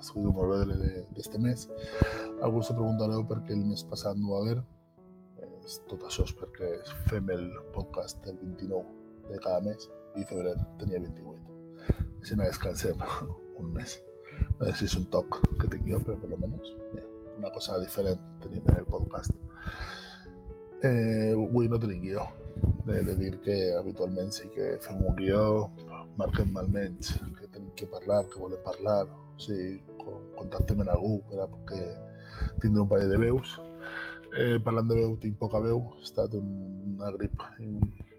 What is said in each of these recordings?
Podcast Guido Morvedre d'este mes. Algú se preguntareu per què el mes passat no va haver. És, tot això és perquè fem el podcast el 29 de cada mes i febrer tenia 28. Així no descansem un mes. No sé si és un toc que tinc jo, però per almenys una cosa diferent tenim en el podcast. Eh, avui no tenim guió. He de dir que habitualment sí que fem un guió, marquem almenys que tenim que parlar, que volem parlar, o sigui, contactem amb algú per a tindre un parell de veus. Eh, parlant de veu, tinc poca veu, he estat una grip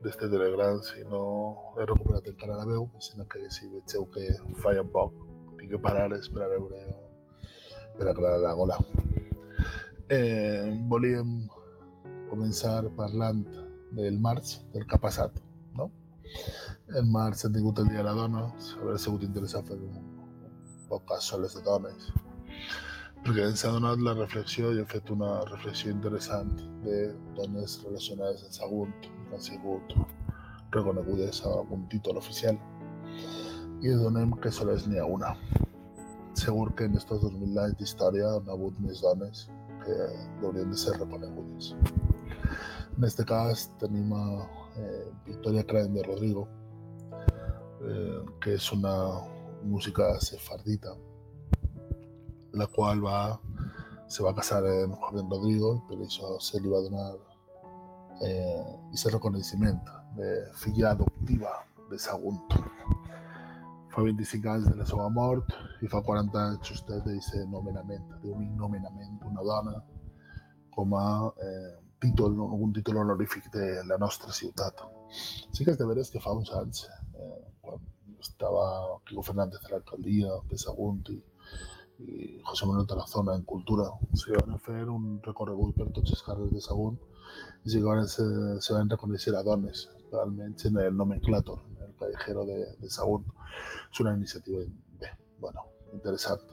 d'este de grans i no he recuperat encara la veu, sinó que si vegeu que falla un poc, tinc que parar per a veure per aclarar la gola. Eh, volíem començar parlant del març, del que ha passat, no? En març hem tingut el Dia de la Dona, s'haurà sigut interessant fer un, un podcast sobre les dones, perquè ens ha donat la reflexió i he fet una reflexió interessant de dones relacionades amb Sagunt que han sigut reconegudes amb un títol oficial i donem que sols n'hi ha una. Segur que en aquests 2.000 anys d'història han hagut més dones que haurien de ser reconegudes. En este cas tenim a eh, Victoria Crain de Rodrigo, eh, que és una música sefardita, la qual va, se va casar amb Juan Rodrigo i per això se li va donar eh, aquest reconeixement de filla adoptiva de Sagunt. Fa 25 anys de la seva mort i fa 40 anys justet d'aquest nomenament, d'un nomenament d'una dona com a eh, títol, algun títol honorífic de la nostra ciutat. Sí que és de veres que fa uns anys, eh, estava Quico Fernández de l'alcaldia de Sagunt i, i José Manuel Tarazona en Cultura, se van fer un recorregut per tots els carrers de Sagunt i se van, se, se van reconèixer a dones, almenys en el nomenclàtor, en el callejero de, de Sagunt. És una iniciativa bé, bueno, interessant.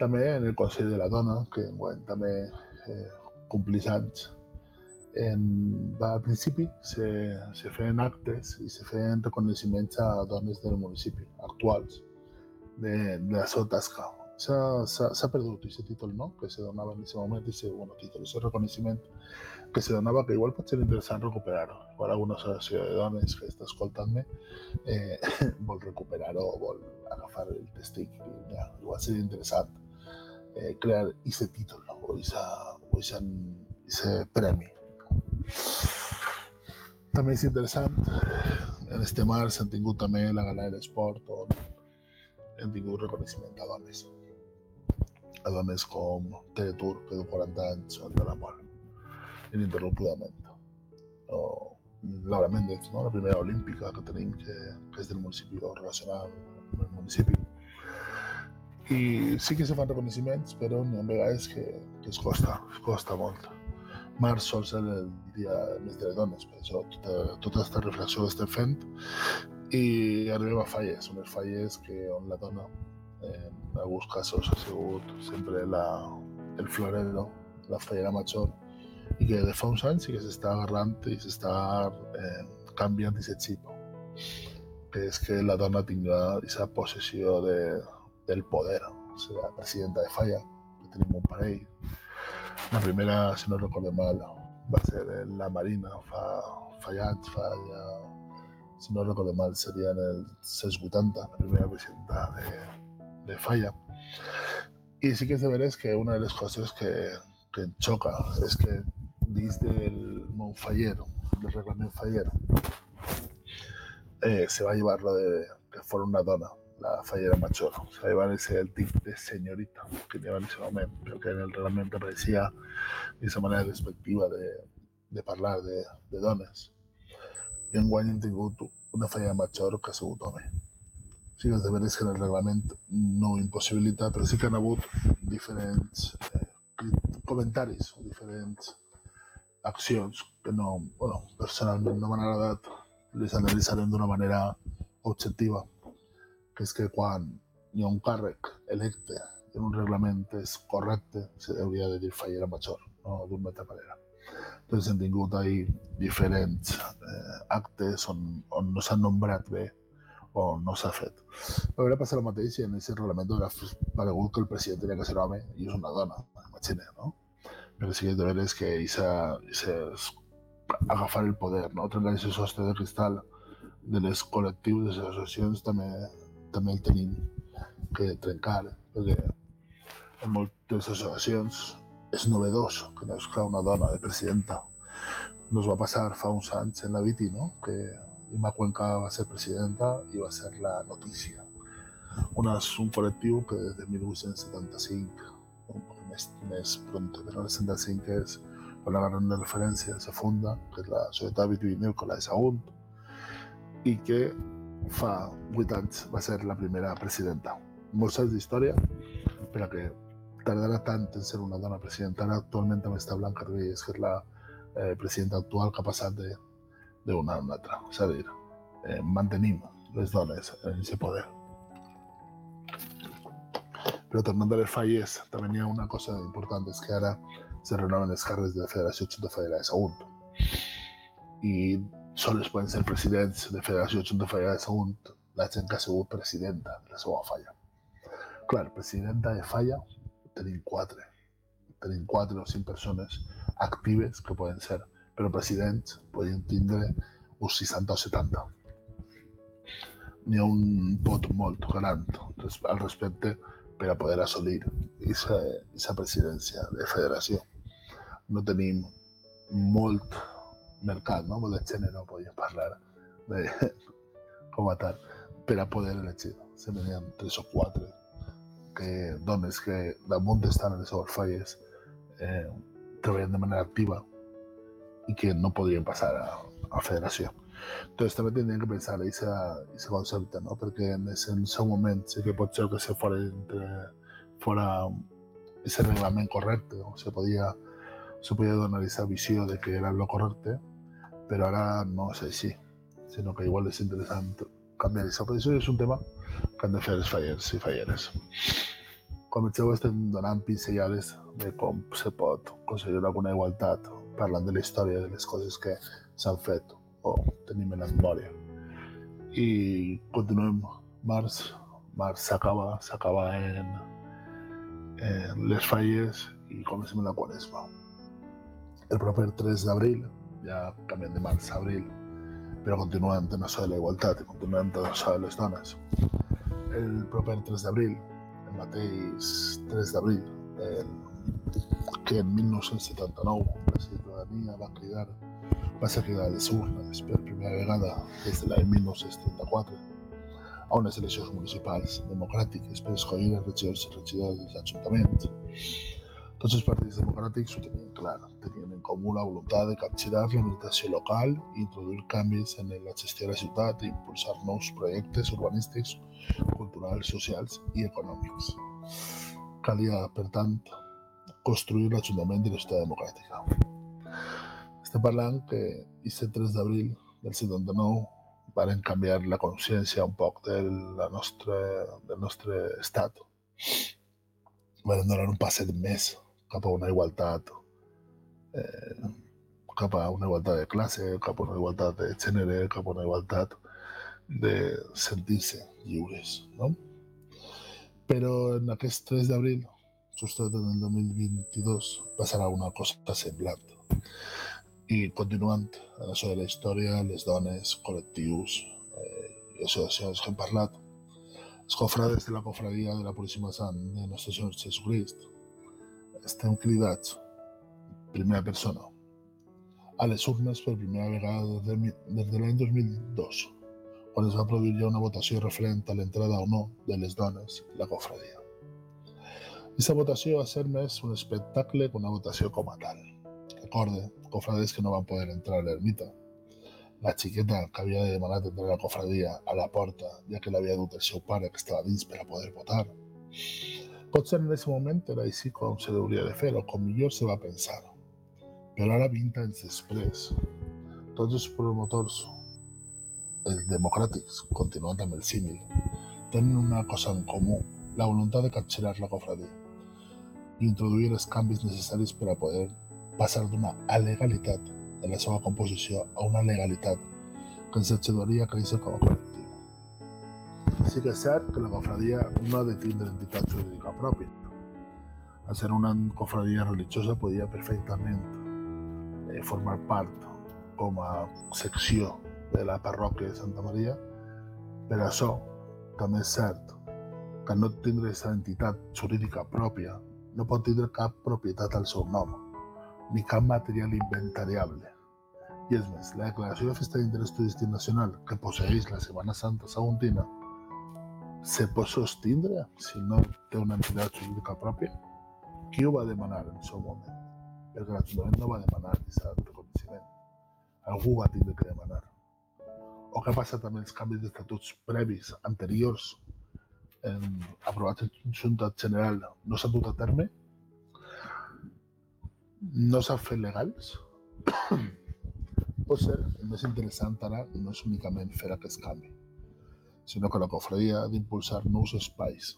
També en el Consell de la Dona, que enguany també eh, en, al principi se, se feien actes i se feien reconeixements a dones del municipi actuals de, de la seva tasca. S'ha perdut aquest títol, no?, que se donava en aquest moment, aquest bueno, títol, aquest reconeixement que se donava, que igual pot ser interessant recuperar-ho. Igual alguna associació de dones que està escoltant-me eh, vol recuperar-ho o vol agafar el testic. Ja, igual seria interessant eh, crear aquest títol, no? o aquest premi també és interessant, en este març hem tingut també la gala de l'esport on hem tingut reconeixement a dones. A dones com Teletour, que du 40 anys, o de la mort, ininterrompudament. O Laura Méndez, no? la primera olímpica que tenim, que, que és del municipi o relacionada amb el municipi. I sí que se fan reconeixements, però n'hi ha vegades que, que es costa, es costa molt març sol ser el dia més de dones, per això tota, tota aquesta reflexió estem fent i arribem a falles, unes falles que on la dona en alguns casos ha sigut sempre la, el florero, la fallera major i que de fa uns anys sí que s'està agarrant i s'està eh, canviant aquest xip que és que la dona tinga aquesta possessió de, del poder, o sigui, presidenta de falla, que tenim un parell, la primera, si no recuerdo mal, va a ser en la Marina, fa, fa anys, fa ja, si no recuerdo mal, seria en el 680, la primera presidenta de, Falla. I sí que és de veres que una de les coses que, xoca és que dins del món faller, del reglament faller, eh, se va llevar lo de que fora una dona, la fallera major. O sea, a ser el tipo de señorita que lleva en ese momento, pero que en el reglamento aparecía esa manera despectiva de, de parlar de, de dones. I en guany hem tingut una fallera major que ha sigut home. Sí que és de veres que en el reglament no ho impossibilita, però sí que han hagut diferents eh, comentaris o diferents accions que no, bueno, personalment no m'han agradat, les analitzarem d'una manera objectiva que és que quan hi ha electe en un reglament és correcte, se hauria de dir fallera major, no d'una altra manera. Entonces hem tingut ahí diferents eh, actes on, on no s'han nombrat bé o no s'ha fet. Hauria passat el mateix i en aquest reglament hauria paregut que el president tenia que ser home i és una dona, imagina, no? Perquè sí que de veres que és agafar el poder, no? trencar aquest sostre de cristal de les col·lectius, de les associacions, també, també el tenim que trencar, perquè en moltes associacions és novedós que no es fa una dona de presidenta. Nos va passar fa uns anys en la Viti, no? que Ima Cuenca va ser presidenta i va ser la notícia. Una, un col·lectiu que des de 1875, un poc més, més pronto, però el 75 és quan la gran referència se funda, que és la Societat Vitivinícola de Sagunt, i que fa 8 anys va ser la primera presidenta. Molts anys d'història, però que tardarà tant en ser una dona presidenta. Ara actualment també està Blanca Reyes, que és la eh, presidenta actual que ha passat d'una a una altra. És a dir, eh, mantenim les dones en aquest poder. Però tornant a les falles, també hi ha una cosa important, és que ara se renoven els càrrecs de la Federació Junta Federal de Sagunt. I sols poden ser presidents de Federal de Sagunt la gent que ha sigut presidenta de la seva falla. Clar, presidenta de falla tenim quatre. Tenim quatre o cinc persones actives que poden ser, però presidents podien tindre uns 60 o 70. N'hi ha un pot molt gran al respecte per a poder assolir aquesta presidència de federació. No tenim molt mercat, no? gènere, no podíem parlar de, com a tal, per a poder elegir. Se venien tres o quatre que dones que damunt estan en les seves falles eh, treballen de manera activa i que no podrien passar a, a federació. Entonces també tindríem que pensar en aquest concepte, no? perquè en el seu moment sí que pot ser que se fora, entre, fora ese reglament correcte, no? se podia, se podia donar aquesta visió de que era lo correcte, però ara no és així, sinó que igual és interessant canviar això. Però això és un tema que han de fer els fallers falleres. Comenceu estem donant de com se pot aconseguir alguna igualtat parlant de la història de les coses que s'han fet o tenim en la memòria. I continuem. Març, març s'acaba, s'acaba en, en les falles i comencem la quaresma. El proper 3 d'abril, ja canviem de març a abril, però continuem en això de la igualtat i continuem en això de les dones. El proper 3 d'abril, el mateix 3 d'abril, que en 1979 la ciutadania va cridar va ser cridar a les urnes per primera vegada des de l'any 1934 a unes eleccions municipals democràtiques per escollir els regidors i regidors dels. Tots els partits democràtics ho tenien clar, tenien en comú la voluntat de capgirar l'administració local introduir canvis en la gestió de la ciutat i impulsar nous projectes urbanístics, culturals, socials i econòmics. Calia, per tant, construir l'Ajuntament de l'Estat Democràtica. Estem parlant que aquest 3 d'abril del 79 varen canviar la consciència un poc del, la nostre, del nostre estat. Varen donar un passet més cap a una igualtat eh, cap a una igualtat de classe, cap a una igualtat de gènere, cap a una igualtat de sentir-se lliures. No? Però en aquest 3 d'abril, just en el 2022, passarà una cosa semblant. I continuant en això de la història, les dones, col·lectius eh, i associacions que hem parlat, els cofrades de la cofradia de la Puríssima Sant de Nostre Senyor Jesucrist, estem cridats, primera persona, a les urnes primera vegada des de, des de l'any 2002, quan es va produir ja una votació referent a l'entrada o no de les dones la cofradia. Aquesta votació va ser més un espectacle que una votació com a tal. Recorde, cofrades que no van poder entrar a l'ermita. La xiqueta que havia demanat entrar a la cofradia a la porta, ja que l'havia dut el seu pare que estava dins per a poder votar. Potser en aquest moment era així com se hauria de fer o com millor se va pensar. Però ara, 20 anys després, tots els promotors els democràtics, continuant amb el símil, tenen una cosa en comú, la voluntat de capgirar la cofradia i introduir els canvis necessaris per a poder passar d'una alegalitat en la seva composició a una legalitat que ens ajudaria a créixer com a. sí que és cert que la cofradia no ha de tindre jurídica pròpia. A ser una cofradia religiosa podia perfectament eh, formar part com a secció de la parròquia de Santa Maria. Per això, també és cert que no tindre aquesta entitat jurídica pròpia no pot tindre cap propietat al seu ni cap material inventariable. I és més, la declaració de festa d'interès turístic nacional que posseix la Setmana Santa Saguntina se pot sostindre si no té una entitat jurídica pròpia? Qui ho va demanar en el seu moment? Perquè l'Ajuntament no va demanar aquest reconeixement. Algú va tindre que demanar. O què ha passat amb els canvis d'estatuts previs, anteriors, en, aprovats en Junta General, no s'han dut a terme? No s'han fet legals? Pot ser, el més interessant ara no és únicament fer aquest canvi, sinó que la cofradia ha d'impulsar nous espais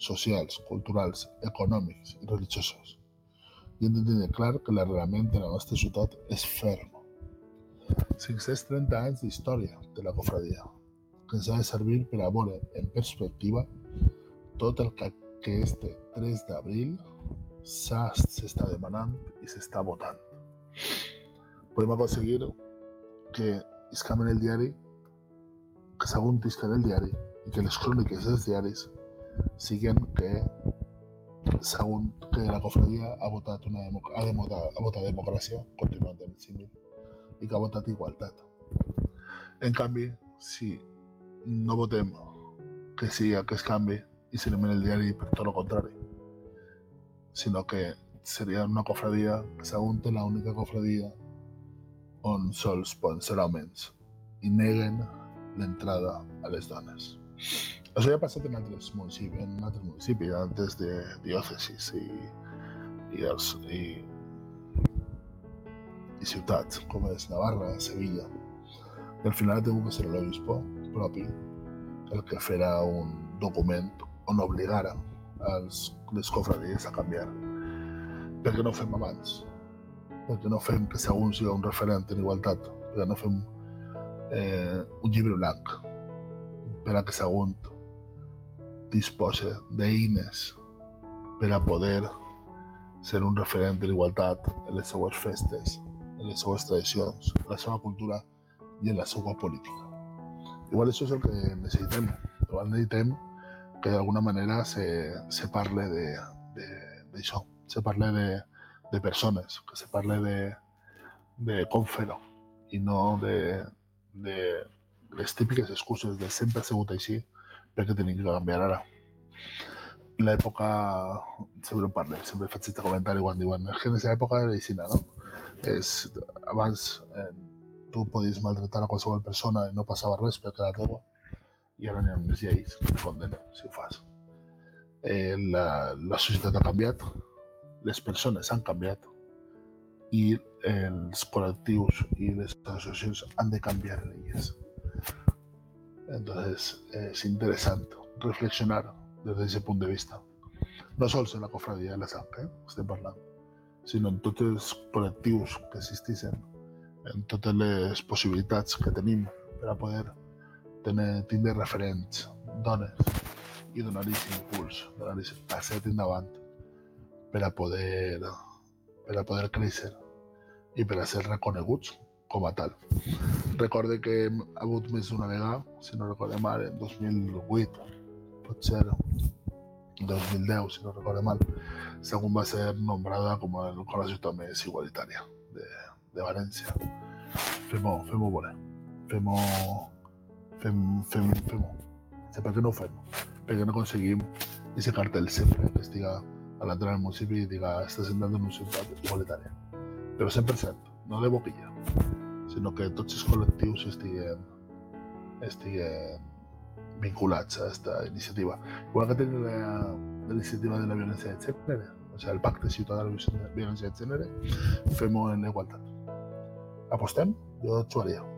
socials, culturals, econòmics i religiosos. I hem de tenir clar que l'arrelament de la nostra ciutat és ferm. 530 anys d'història de la cofradia, que ens ha de servir per a veure en perspectiva tot el que este 3 d'abril s'està demanant i s'està votant. Podem aconseguir que iscam en el diari, que s'aguntisca en el diari i que les cròniques dels diaris siguen que segons que la cofradia ha votat una ha, de votar, ha votat democràcia, continuant amb símil, i que ha votat igualtat. En canvi, si no votem que sí aquest canvi i en el diari per tot el contrari, sinó que seria una cofradia que segons la única cofradia on sols poden ser homes i neguen l'entrada a les dones. Això ja ha passat en altres municipis, en altres municipis, antes de diòcesis i, i, els, i, i ciutats, com és Navarra, Sevilla. I al final ha que ser l'obispo propi el que farà un document on obligara els, les cofradies a canviar. Per què no fem abans? Per què no fem que segons sigui un referent en igualtat? Per què no fem eh, un llibre blanc per a que segons disposa d'eines per a poder ser un referent de l'igualtat en les seues festes, en les seues tradicions, en la seva cultura i en la seva política. Igual això és el que necessitem. Igual necessitem que d'alguna manera se, se parle d'això, se parle de, de persones, que se parle de, de com fer-ho i no de, de les típiques excuses de sempre ha sigut així perquè tenim que canviar ara. L'època, sempre ho parlem, sempre faig aquest comentari quan diuen és que en aquesta època era així, no? És, abans eh, tu maltratar a qualsevol persona i no passava res perquè era teua i ara n'hi ha unes lleis que et condenen si ho. Eh, la, la ha canviat, les persones han canviat i els col·lectius i les associacions han de canviar en elles. Entonces es interesante reflexionar desde ese punto de vista. No sols en la cofradia de la sang, eh, estem parlant, sinó en tots els col·lectius que existissin, en totes les possibilitats que tenim per a poder tenir, tindre referents, dones, i donar-hi impuls, donar-hi passet endavant per a poder per a poder créixer i per a ser reconeguts com a tal. Recorde que hem hagut més d'una vegada, si no recordem mal, en 2008, potser 2010, si no recordem mal, segons va ser nombrada com, el, com la ciutat més igualitària de, de València. Fem-ho, fem-ho voler. Fem-ho... Fem, per què no ho fem? Perquè no aconseguim aquest cartell sempre que estiga a l'entrada del municipi i diga estàs entrant en una ciutat igualitària. Però 100%, no de boquilla sinó que tots els col·lectius estiguen, estiguen vinculats a aquesta iniciativa. Igual que tenim la, la iniciativa de la violència de gènere, o sigui, el pacte ciutadà de la de gènere, fem-ho en igualtat. Apostem? Jo.